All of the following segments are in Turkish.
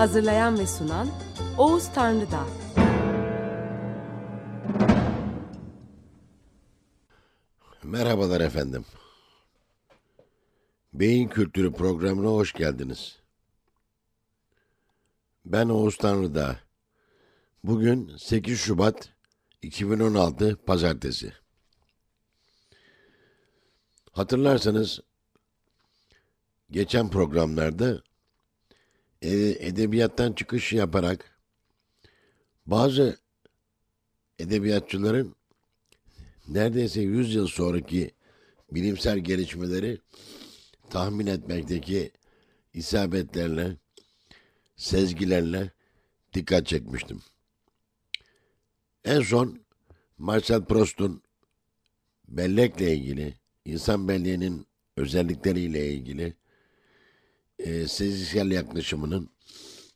Hazırlayan ve sunan Oğuz Tanrıdağ. Merhabalar efendim. Beyin Kültürü programına hoş geldiniz. Ben Oğuz Tanrıdağ. Bugün 8 Şubat 2016 Pazartesi. Hatırlarsanız geçen programlarda e, edebiyattan çıkış yaparak bazı edebiyatçıların neredeyse 100 yıl sonraki bilimsel gelişmeleri tahmin etmekteki isabetlerle, sezgilerle dikkat çekmiştim. En son Marcel Proust'un bellekle ilgili, insan belleğinin özellikleriyle ilgili e, sezgisel yaklaşımının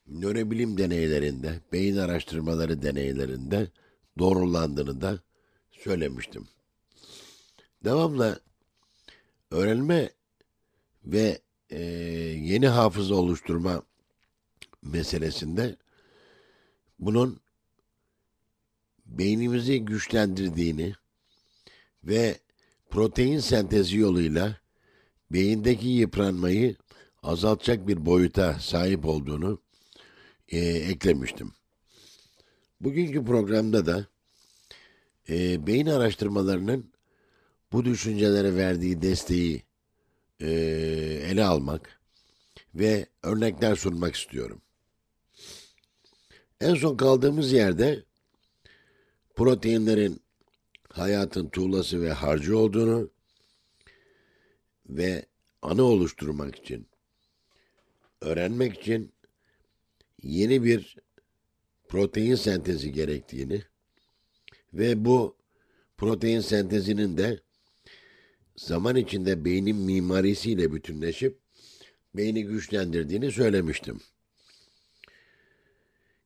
nörobilim deneylerinde, beyin araştırmaları deneylerinde doğrulandığını da söylemiştim. Devamlı öğrenme ve e, yeni hafıza oluşturma meselesinde bunun beynimizi güçlendirdiğini ve protein sentezi yoluyla beyindeki yıpranmayı azaltacak bir boyuta sahip olduğunu e, eklemiştim. Bugünkü programda da e, beyin araştırmalarının bu düşüncelere verdiği desteği e, ele almak ve örnekler sunmak istiyorum. En son kaldığımız yerde proteinlerin hayatın tuğlası ve harcı olduğunu ve anı oluşturmak için, öğrenmek için yeni bir protein sentezi gerektiğini ve bu protein sentezinin de zaman içinde beynin mimarisiyle bütünleşip beyni güçlendirdiğini söylemiştim.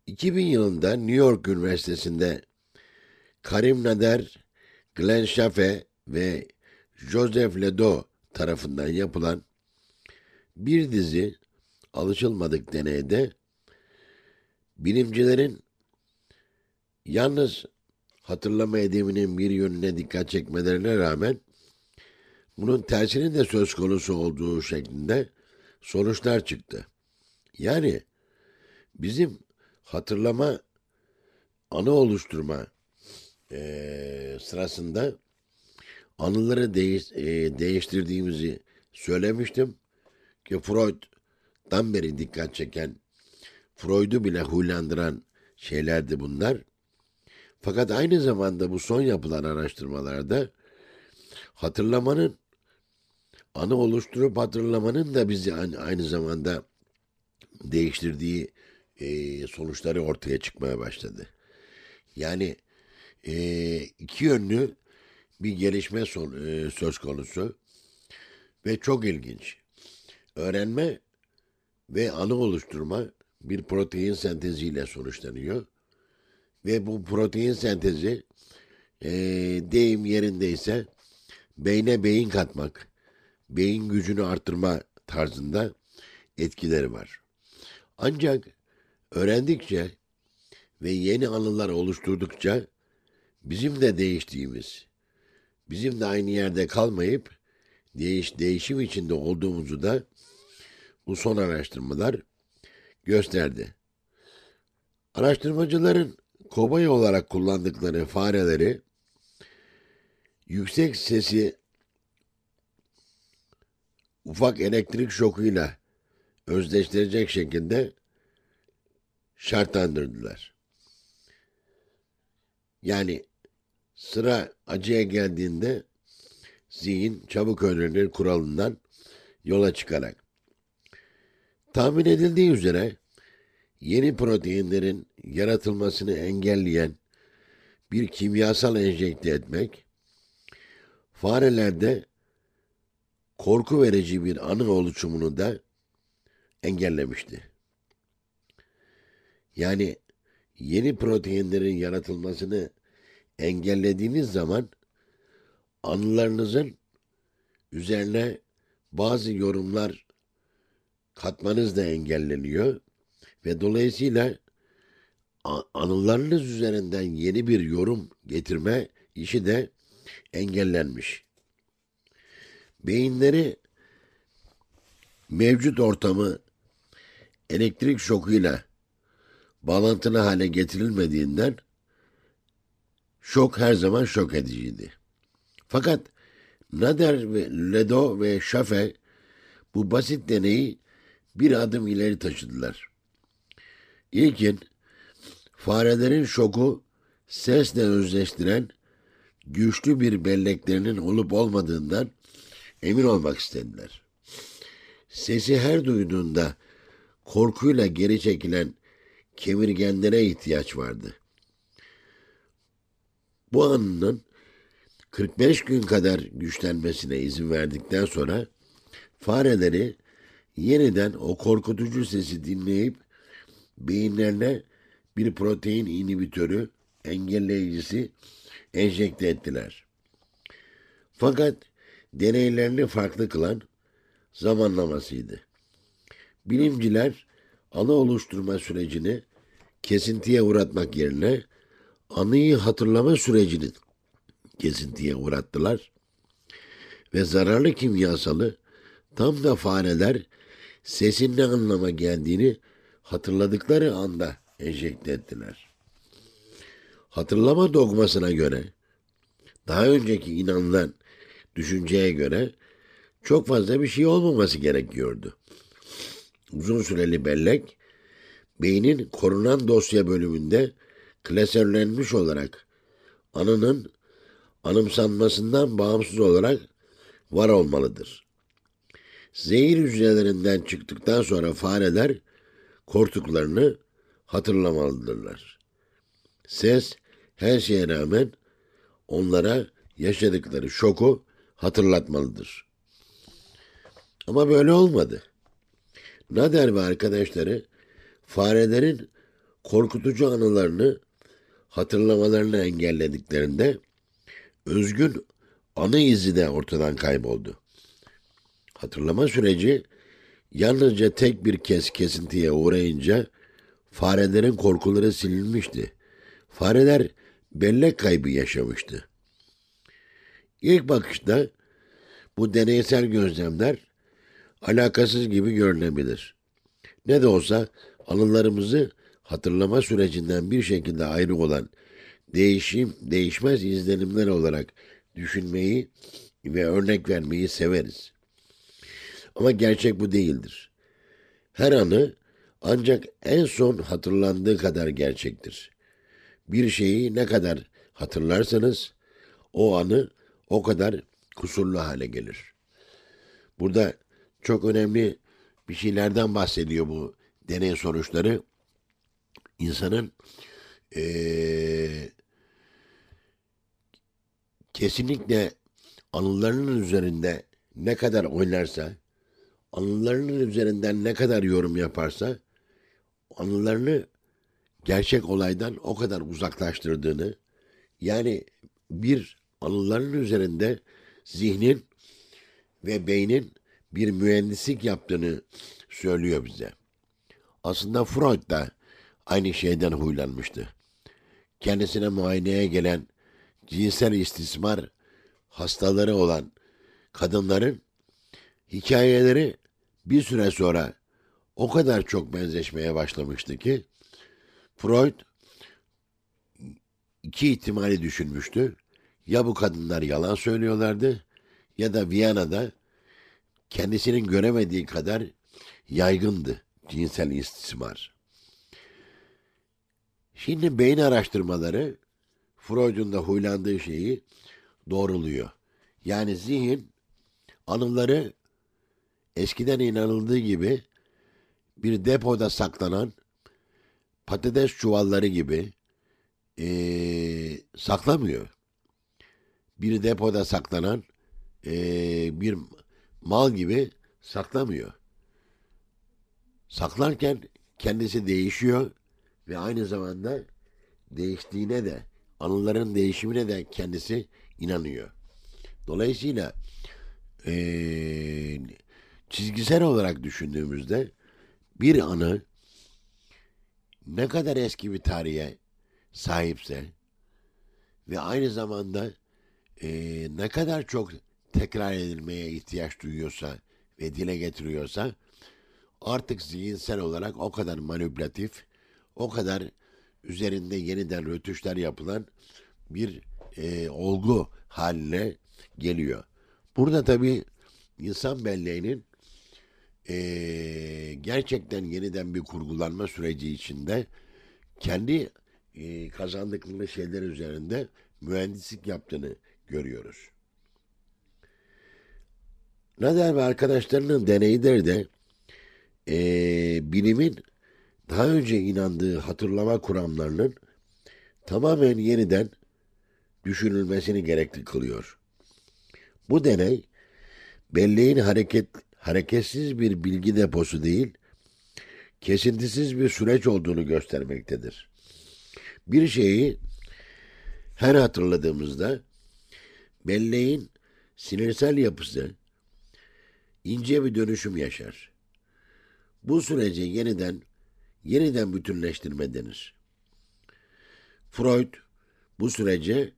2000 yılında New York Üniversitesi'nde Karim Nader, Glenn Schaffe ve Joseph Ledoux tarafından yapılan bir dizi alışılmadık deneyde bilimcilerin yalnız hatırlama ediminin bir yönüne dikkat çekmelerine rağmen bunun tersinin de söz konusu olduğu şeklinde sonuçlar çıktı. Yani bizim hatırlama anı oluşturma e, sırasında anıları değiş, e, değiştirdiğimizi söylemiştim ki Freud'dan beri dikkat çeken Freud'u bile huylandıran şeylerdi bunlar. Fakat aynı zamanda bu son yapılan araştırmalarda hatırlamanın anı oluşturup hatırlamanın da bizi aynı zamanda değiştirdiği e, sonuçları ortaya çıkmaya başladı. Yani e, iki yönlü bir gelişme son, e, söz konusu ve çok ilginç. Öğrenme ve anı oluşturma bir protein senteziyle sonuçlanıyor. Ve bu protein sentezi e, deyim yerindeyse beyne beyin katmak, beyin gücünü arttırma tarzında etkileri var. Ancak öğrendikçe ve yeni anılar oluşturdukça bizim de değiştiğimiz, bizim de aynı yerde kalmayıp değiş, değişim içinde olduğumuzu da bu son araştırmalar gösterdi. Araştırmacıların kobay olarak kullandıkları fareleri yüksek sesi ufak elektrik şokuyla özdeştirecek şekilde şartlandırdılar. Yani sıra acıya geldiğinde zihin çabuk öğrenir kuralından yola çıkarak. Tahmin edildiği üzere yeni proteinlerin yaratılmasını engelleyen bir kimyasal enjekte etmek farelerde korku verici bir anı oluşumunu da engellemişti. Yani yeni proteinlerin yaratılmasını engellediğiniz zaman anılarınızın üzerine bazı yorumlar katmanız da engelleniyor ve dolayısıyla anılarınız üzerinden yeni bir yorum getirme işi de engellenmiş. Beyinleri mevcut ortamı elektrik şokuyla bağlantılı hale getirilmediğinden şok her zaman şok ediciydi. Fakat Nader ve Ledo ve Schaffe bu basit deneyi bir adım ileri taşıdılar. İlkin farelerin şoku sesle özleştiren güçlü bir belleklerinin olup olmadığından emin olmak istediler. Sesi her duyduğunda korkuyla geri çekilen kemirgenlere ihtiyaç vardı. Bu anının 45 gün kadar güçlenmesine izin verdikten sonra fareleri yeniden o korkutucu sesi dinleyip beyinlerine bir protein inhibitörü engelleyicisi enjekte ettiler. Fakat deneylerini farklı kılan zamanlamasıydı. Bilimciler anı oluşturma sürecini kesintiye uğratmak yerine anıyı hatırlama sürecini kesintiye uğrattılar ve zararlı kimyasalı tam da fareler sesin ne anlama geldiğini hatırladıkları anda enjekte ettiler. Hatırlama dogmasına göre daha önceki inanılan düşünceye göre çok fazla bir şey olmaması gerekiyordu. Uzun süreli bellek beynin korunan dosya bölümünde klasörlenmiş olarak anının anımsanmasından bağımsız olarak var olmalıdır. Zehir hücrelerinden çıktıktan sonra fareler korktuklarını hatırlamalıdırlar. Ses her şeye rağmen onlara yaşadıkları şoku hatırlatmalıdır. Ama böyle olmadı. Nader ve arkadaşları farelerin korkutucu anılarını hatırlamalarını engellediklerinde özgün anı izi de ortadan kayboldu. Hatırlama süreci yalnızca tek bir kez kesintiye uğrayınca farelerin korkuları silinmişti. Fareler bellek kaybı yaşamıştı. İlk bakışta bu deneysel gözlemler alakasız gibi görünebilir. Ne de olsa anılarımızı hatırlama sürecinden bir şekilde ayrı olan değişim, değişmez izlenimler olarak düşünmeyi ve örnek vermeyi severiz. Ama gerçek bu değildir. Her anı ancak en son hatırlandığı kadar gerçektir. Bir şeyi ne kadar hatırlarsanız o anı o kadar kusurlu hale gelir. Burada çok önemli bir şeylerden bahsediyor bu deney sonuçları. İnsanın ee, kesinlikle anılarının üzerinde ne kadar oynarsa, anılarının üzerinden ne kadar yorum yaparsa, anılarını gerçek olaydan o kadar uzaklaştırdığını, yani bir anılarının üzerinde zihnin ve beynin bir mühendislik yaptığını söylüyor bize. Aslında Freud da aynı şeyden huylanmıştı. Kendisine muayeneye gelen cinsel istismar hastaları olan kadınların hikayeleri bir süre sonra o kadar çok benzeşmeye başlamıştı ki Freud iki ihtimali düşünmüştü. Ya bu kadınlar yalan söylüyorlardı ya da Viyana'da kendisinin göremediği kadar yaygındı cinsel istismar. Şimdi beyin araştırmaları Freud'un da huylandığı şeyi doğruluyor. Yani zihin anıları eskiden inanıldığı gibi bir depoda saklanan patates çuvalları gibi eee, saklamıyor. Bir depoda saklanan eee, bir mal gibi saklamıyor. Saklarken kendisi değişiyor ve aynı zamanda değiştiğine de anıların değişimine de kendisi inanıyor. Dolayısıyla eee, çizgisel olarak düşündüğümüzde bir anı ne kadar eski bir tarihe sahipse ve aynı zamanda eee, ne kadar çok tekrar edilmeye ihtiyaç duyuyorsa ve dile getiriyorsa artık zihinsel olarak o kadar manipülatif, o kadar üzerinde yeniden rötuşlar yapılan bir eee, olgu haline geliyor. Burada tabii insan belleğinin eee, gerçekten yeniden bir kurgulanma süreci içinde kendi eee, kazandıkları şeyler üzerinde mühendislik yaptığını görüyoruz. Nader ve arkadaşlarının deneyleri de eee, bilimin daha önce inandığı hatırlama kuramlarının tamamen yeniden düşünülmesini gerekli kılıyor. Bu deney belleğin hareket hareketsiz bir bilgi deposu değil, kesintisiz bir süreç olduğunu göstermektedir. Bir şeyi her hatırladığımızda belleğin sinirsel yapısı ince bir dönüşüm yaşar. Bu sürece yeniden yeniden bütünleştirme denir. Freud bu sürece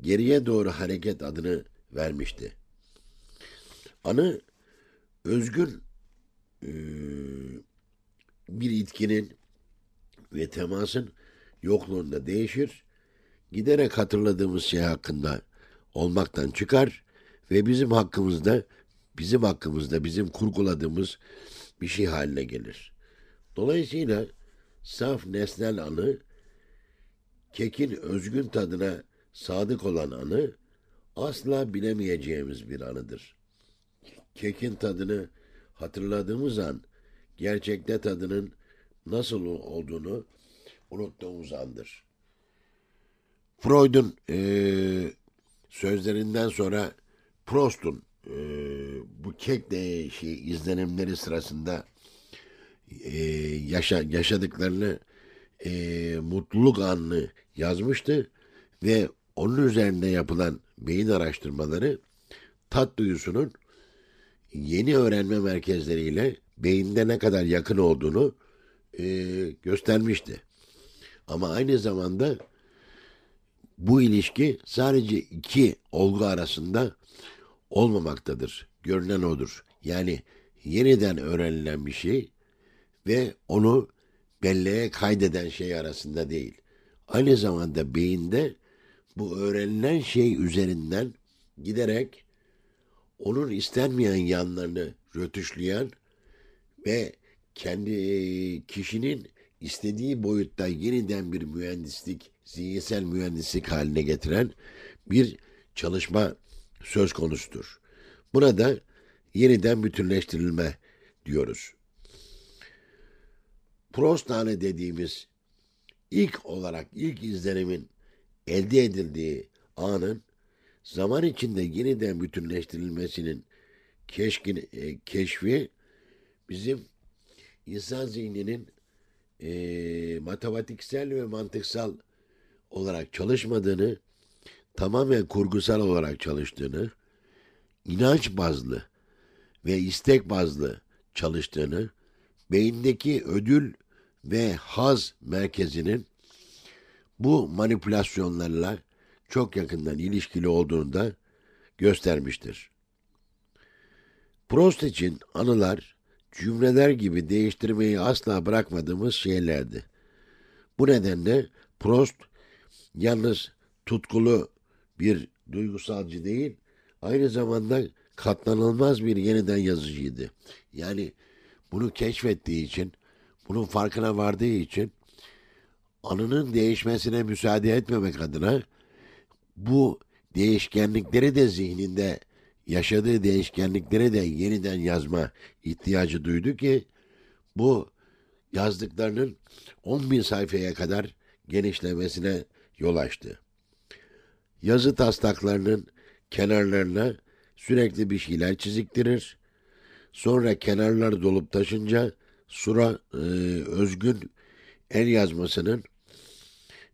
geriye doğru hareket adını vermişti. Anı özgün eee, bir itkinin ve temasın yokluğunda değişir, giderek hatırladığımız şey hakkında olmaktan çıkar ve bizim hakkımızda, bizim hakkımızda bizim kurguladığımız bir şey haline gelir. Dolayısıyla saf nesnel anı, kekin özgün tadına sadık olan anı, asla bilemeyeceğimiz bir anıdır. Kekin tadını hatırladığımız an, gerçekte tadının nasıl olduğunu unuttuğumuz andır. Freud'un eee, sözlerinden sonra Prost'un eee, bu kek şey, izlenimleri sırasında eee, yaşa, yaşadıklarını eee, mutluluk anını yazmıştı ve onun üzerinde yapılan beyin araştırmaları tat duyusunun yeni öğrenme merkezleriyle beyinde ne kadar yakın olduğunu eee, göstermişti. Ama aynı zamanda bu ilişki sadece iki olgu arasında olmamaktadır. Görünen odur. Yani yeniden öğrenilen bir şey ve onu belleğe kaydeden şey arasında değil. Aynı zamanda beyinde bu öğrenilen şey üzerinden giderek onun istenmeyen yanlarını rötuşlayan ve kendi e, kişinin istediği boyutta yeniden bir mühendislik, zihinsel mühendislik haline getiren bir çalışma söz konusudur. Buna da yeniden bütünleştirilme diyoruz. Prostane dediğimiz ilk olarak ilk izlenimin elde edildiği anın zaman içinde yeniden bütünleştirilmesinin keşkin, e, keşfi bizim insan zihninin e, matematiksel ve mantıksal olarak çalışmadığını, tamamen kurgusal olarak çalıştığını, inanç bazlı ve istek bazlı çalıştığını, beyindeki ödül ve haz merkezinin bu manipülasyonlarla çok yakından ilişkili olduğunu da göstermiştir. Prost için anılar cümleler gibi değiştirmeyi asla bırakmadığımız şeylerdi. Bu nedenle Prost yalnız tutkulu bir duygusalcı değil, aynı zamanda katlanılmaz bir yeniden yazıcıydı. Yani bunu keşfettiği için, bunun farkına vardığı için anının değişmesine müsaade etmemek adına bu değişkenlikleri de zihninde yaşadığı değişkenlikleri de yeniden yazma ihtiyacı duydu ki bu yazdıklarının 10 bin sayfaya kadar genişlemesine yol açtı. Yazı taslaklarının kenarlarına sürekli bir şeyler çiziktirir. Sonra kenarlar dolup taşınca sura e, özgün el yazmasının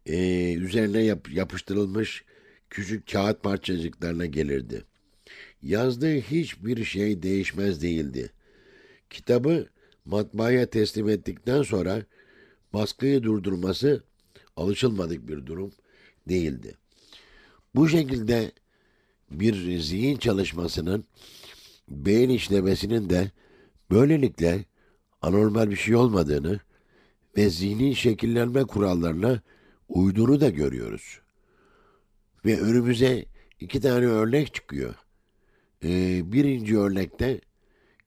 e, üzerine yap, yapıştırılmış küçük kağıt parçacıklarına gelirdi. Yazdığı hiçbir şey değişmez değildi. Kitabı matbaaya teslim ettikten sonra baskıyı durdurması alışılmadık bir durum değildi. Bu şekilde bir zihin çalışmasının beyin işlemesinin de böylelikle anormal bir şey olmadığını ve zihnin şekillenme kurallarına uyduğunu da görüyoruz. Ve önümüze iki tane örnek çıkıyor. Ee, birinci örnekte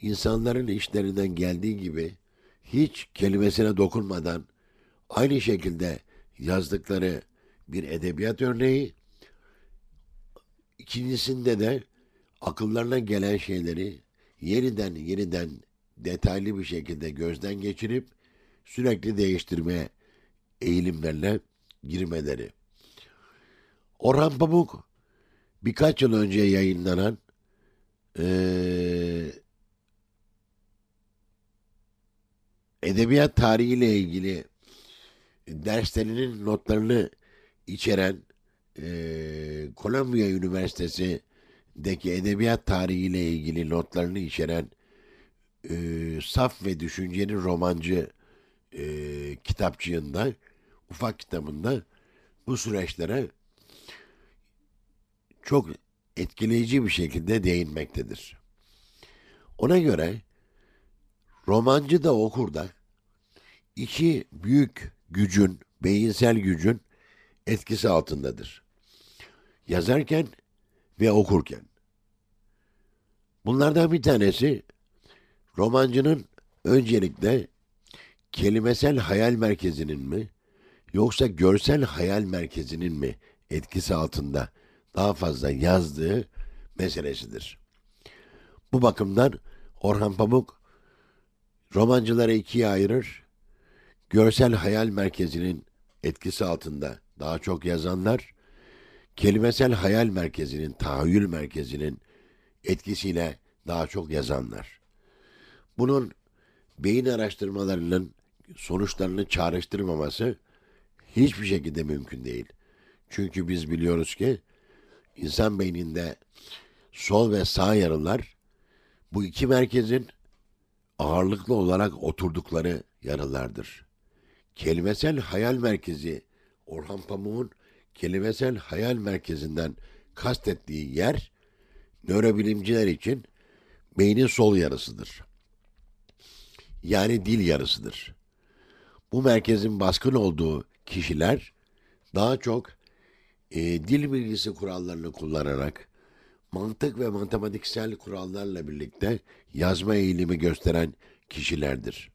insanların işlerinden geldiği gibi hiç kelimesine dokunmadan aynı şekilde yazdıkları bir edebiyat örneği. İkincisinde de akıllarına gelen şeyleri yeniden yeniden detaylı bir şekilde gözden geçirip sürekli değiştirmeye eğilimlerine girmeleri. Orhan Pamuk birkaç yıl önce yayınlanan ee, edebiyat tarihiyle ilgili derslerinin notlarını içeren e, Columbia Üniversitesi'deki edebiyat tarihiyle ilgili notlarını içeren e, Saf ve Düşünceli Romancı e, kitapçığında, ufak kitabında bu süreçlere çok etkileyici bir şekilde değinmektedir. Ona göre romancı da okur da iki büyük gücün, beyinsel gücün etkisi altındadır. Yazarken ve okurken. Bunlardan bir tanesi romancının öncelikle kelimesel hayal merkezinin mi yoksa görsel hayal merkezinin mi etkisi altında daha fazla yazdığı meselesidir. Bu bakımdan Orhan Pamuk romancıları ikiye ayırır. Görsel hayal merkezinin etkisi altında daha çok yazanlar, kelimesel hayal merkezinin, tahayyül merkezinin etkisiyle daha çok yazanlar. Bunun beyin araştırmalarının sonuçlarını çağrıştırmaması hiçbir şekilde mümkün değil. Çünkü biz biliyoruz ki insan beyninde sol ve sağ yarılar bu iki merkezin ağırlıklı olarak oturdukları yarılardır. Kelimesel hayal merkezi Orhan Pamuk'un kelimesel hayal merkezinden kastettiği yer nörobilimciler için beynin sol yarısıdır. Yani dil yarısıdır. Bu merkezin baskın olduğu kişiler daha çok e, dil bilgisi kurallarını kullanarak mantık ve matematiksel kurallarla birlikte yazma eğilimi gösteren kişilerdir.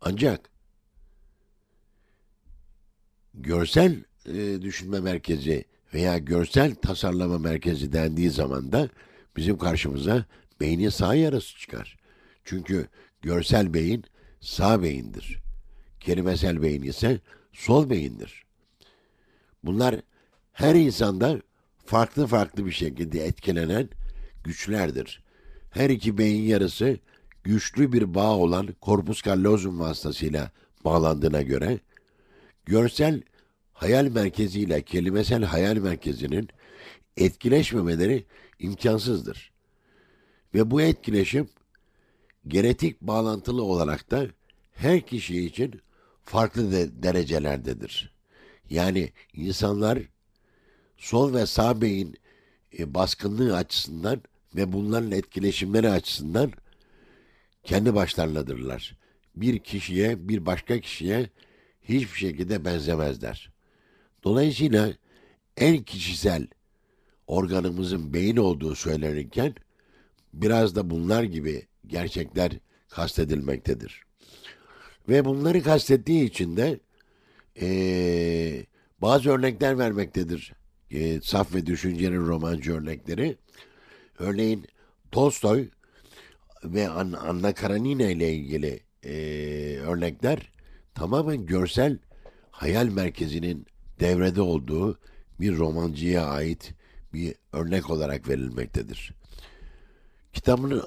Ancak görsel e, düşünme merkezi veya görsel tasarlama merkezi dendiği zaman da bizim karşımıza beynin sağ yarısı çıkar. Çünkü görsel beyin sağ beyindir. Kelimesel beyin ise sol beyindir. Bunlar her insanda farklı farklı bir şekilde etkilenen güçlerdir. Her iki beyin yarısı güçlü bir bağ olan korpus callosum vasıtasıyla bağlandığına göre görsel hayal merkeziyle kelimesel hayal merkezinin etkileşmemeleri imkansızdır. Ve bu etkileşim genetik bağlantılı olarak da her kişi için farklı de derecelerdedir. Yani insanlar sol ve sağ beyin e, baskınlığı açısından ve bunların etkileşimleri açısından kendi başlarladırlar. Bir kişiye, bir başka kişiye hiçbir şekilde benzemezler. Dolayısıyla en kişisel organımızın beyin olduğu söylenirken biraz da bunlar gibi gerçekler kastedilmektedir. Ve bunları kastettiği için de ee, bazı örnekler vermektedir. E, saf ve düşüncenin romancı örnekleri. Örneğin Tolstoy ve Anna Karenina ile ilgili e, örnekler tamamen görsel hayal merkezinin devrede olduğu bir romancıya ait bir örnek olarak verilmektedir. Kitabın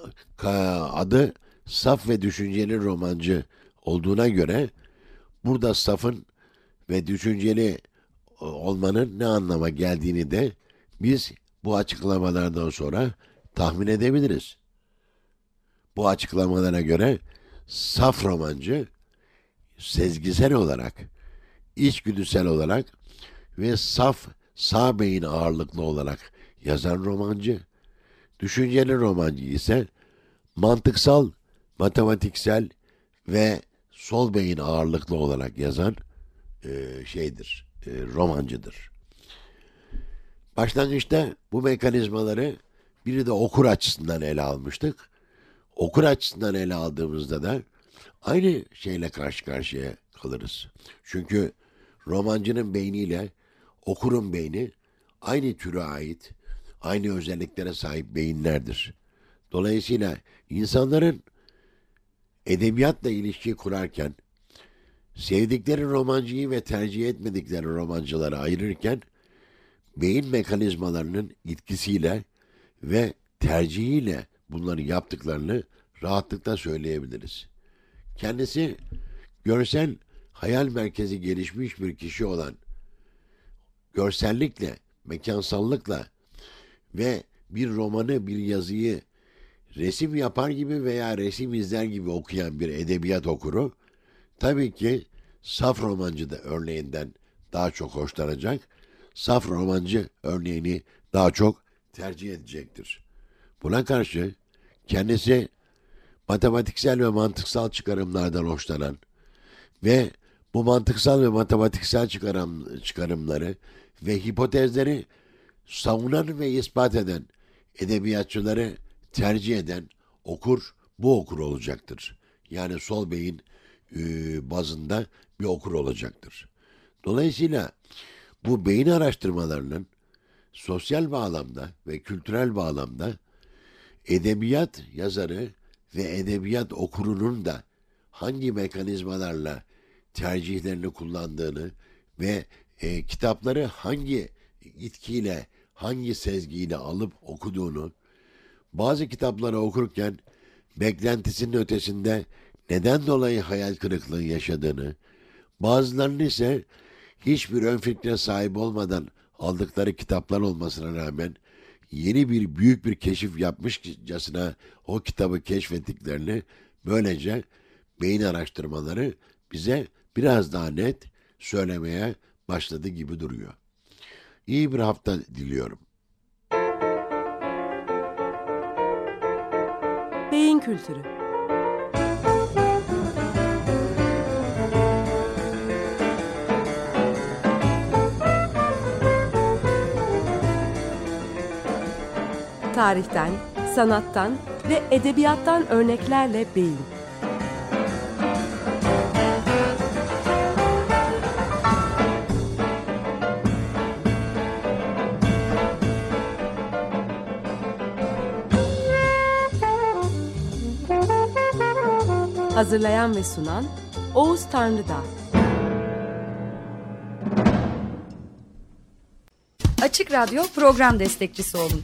adı Saf ve Düşünceli Romancı olduğuna göre burada safın ve düşünceli olmanın ne anlama geldiğini de biz bu açıklamalardan sonra tahmin edebiliriz. Bu açıklamalara göre saf romancı sezgisel olarak, içgüdüsel olarak ve saf sağ beyin ağırlıklı olarak yazan romancı, düşünceli romancı ise mantıksal, matematiksel ve sol beyin ağırlıklı olarak yazan e, şeydir, e, romancıdır. Başlangıçta bu mekanizmaları biri de okur açısından ele almıştık. Okur açısından ele aldığımızda da aynı şeyle karşı karşıya kalırız. Çünkü romancının beyniyle okurun beyni aynı türe ait, aynı özelliklere sahip beyinlerdir. Dolayısıyla insanların edebiyatla ilişki kurarken sevdikleri romancıyı ve tercih etmedikleri romancıları ayırırken beyin mekanizmalarının etkisiyle ve tercihiyle bunları yaptıklarını rahatlıkla söyleyebiliriz. Kendisi görsel hayal merkezi gelişmiş bir kişi olan görsellikle, mekansallıkla ve bir romanı, bir yazıyı resim yapar gibi veya resim izler gibi okuyan bir edebiyat okuru tabii ki saf romancı da örneğinden daha çok hoşlanacak, saf romancı örneğini daha çok tercih edecektir. Buna karşı kendisi matematiksel ve mantıksal çıkarımlardan hoşlanan ve bu mantıksal ve matematiksel çıkarım, çıkarımları ve hipotezleri savunan ve ispat eden edebiyatçıları tercih eden okur bu okur olacaktır. Yani sol beyin e, bazında bir okur olacaktır. Dolayısıyla bu beyin araştırmalarının sosyal bağlamda ve kültürel bağlamda edebiyat yazarı ve edebiyat okurunun da hangi mekanizmalarla tercihlerini kullandığını ve e, kitapları hangi itkiyle, hangi sezgiyle alıp okuduğunu, bazı fikirleri okurken beklentisinin ötesinde neden dolayı hayal kırıklığı yaşadığını, bazılarının ise hiçbir ön fikre sahip olmadan aldıkları kitaplar olmasına rağmen yeni bir büyük bir keşif yapmışçasına o kitabı keşfettiklerini böylece beyin araştırmaları bize biraz daha net söylemeye başladı gibi duruyor. İyi bir hafta diliyorum. Beyin kültürü Tarihten, sanattan ve edebiyattan örneklerle beyin. Hazırlayan ve sunan Oğuz Tanrıdağ. Açık Radyo program destekçisi olun.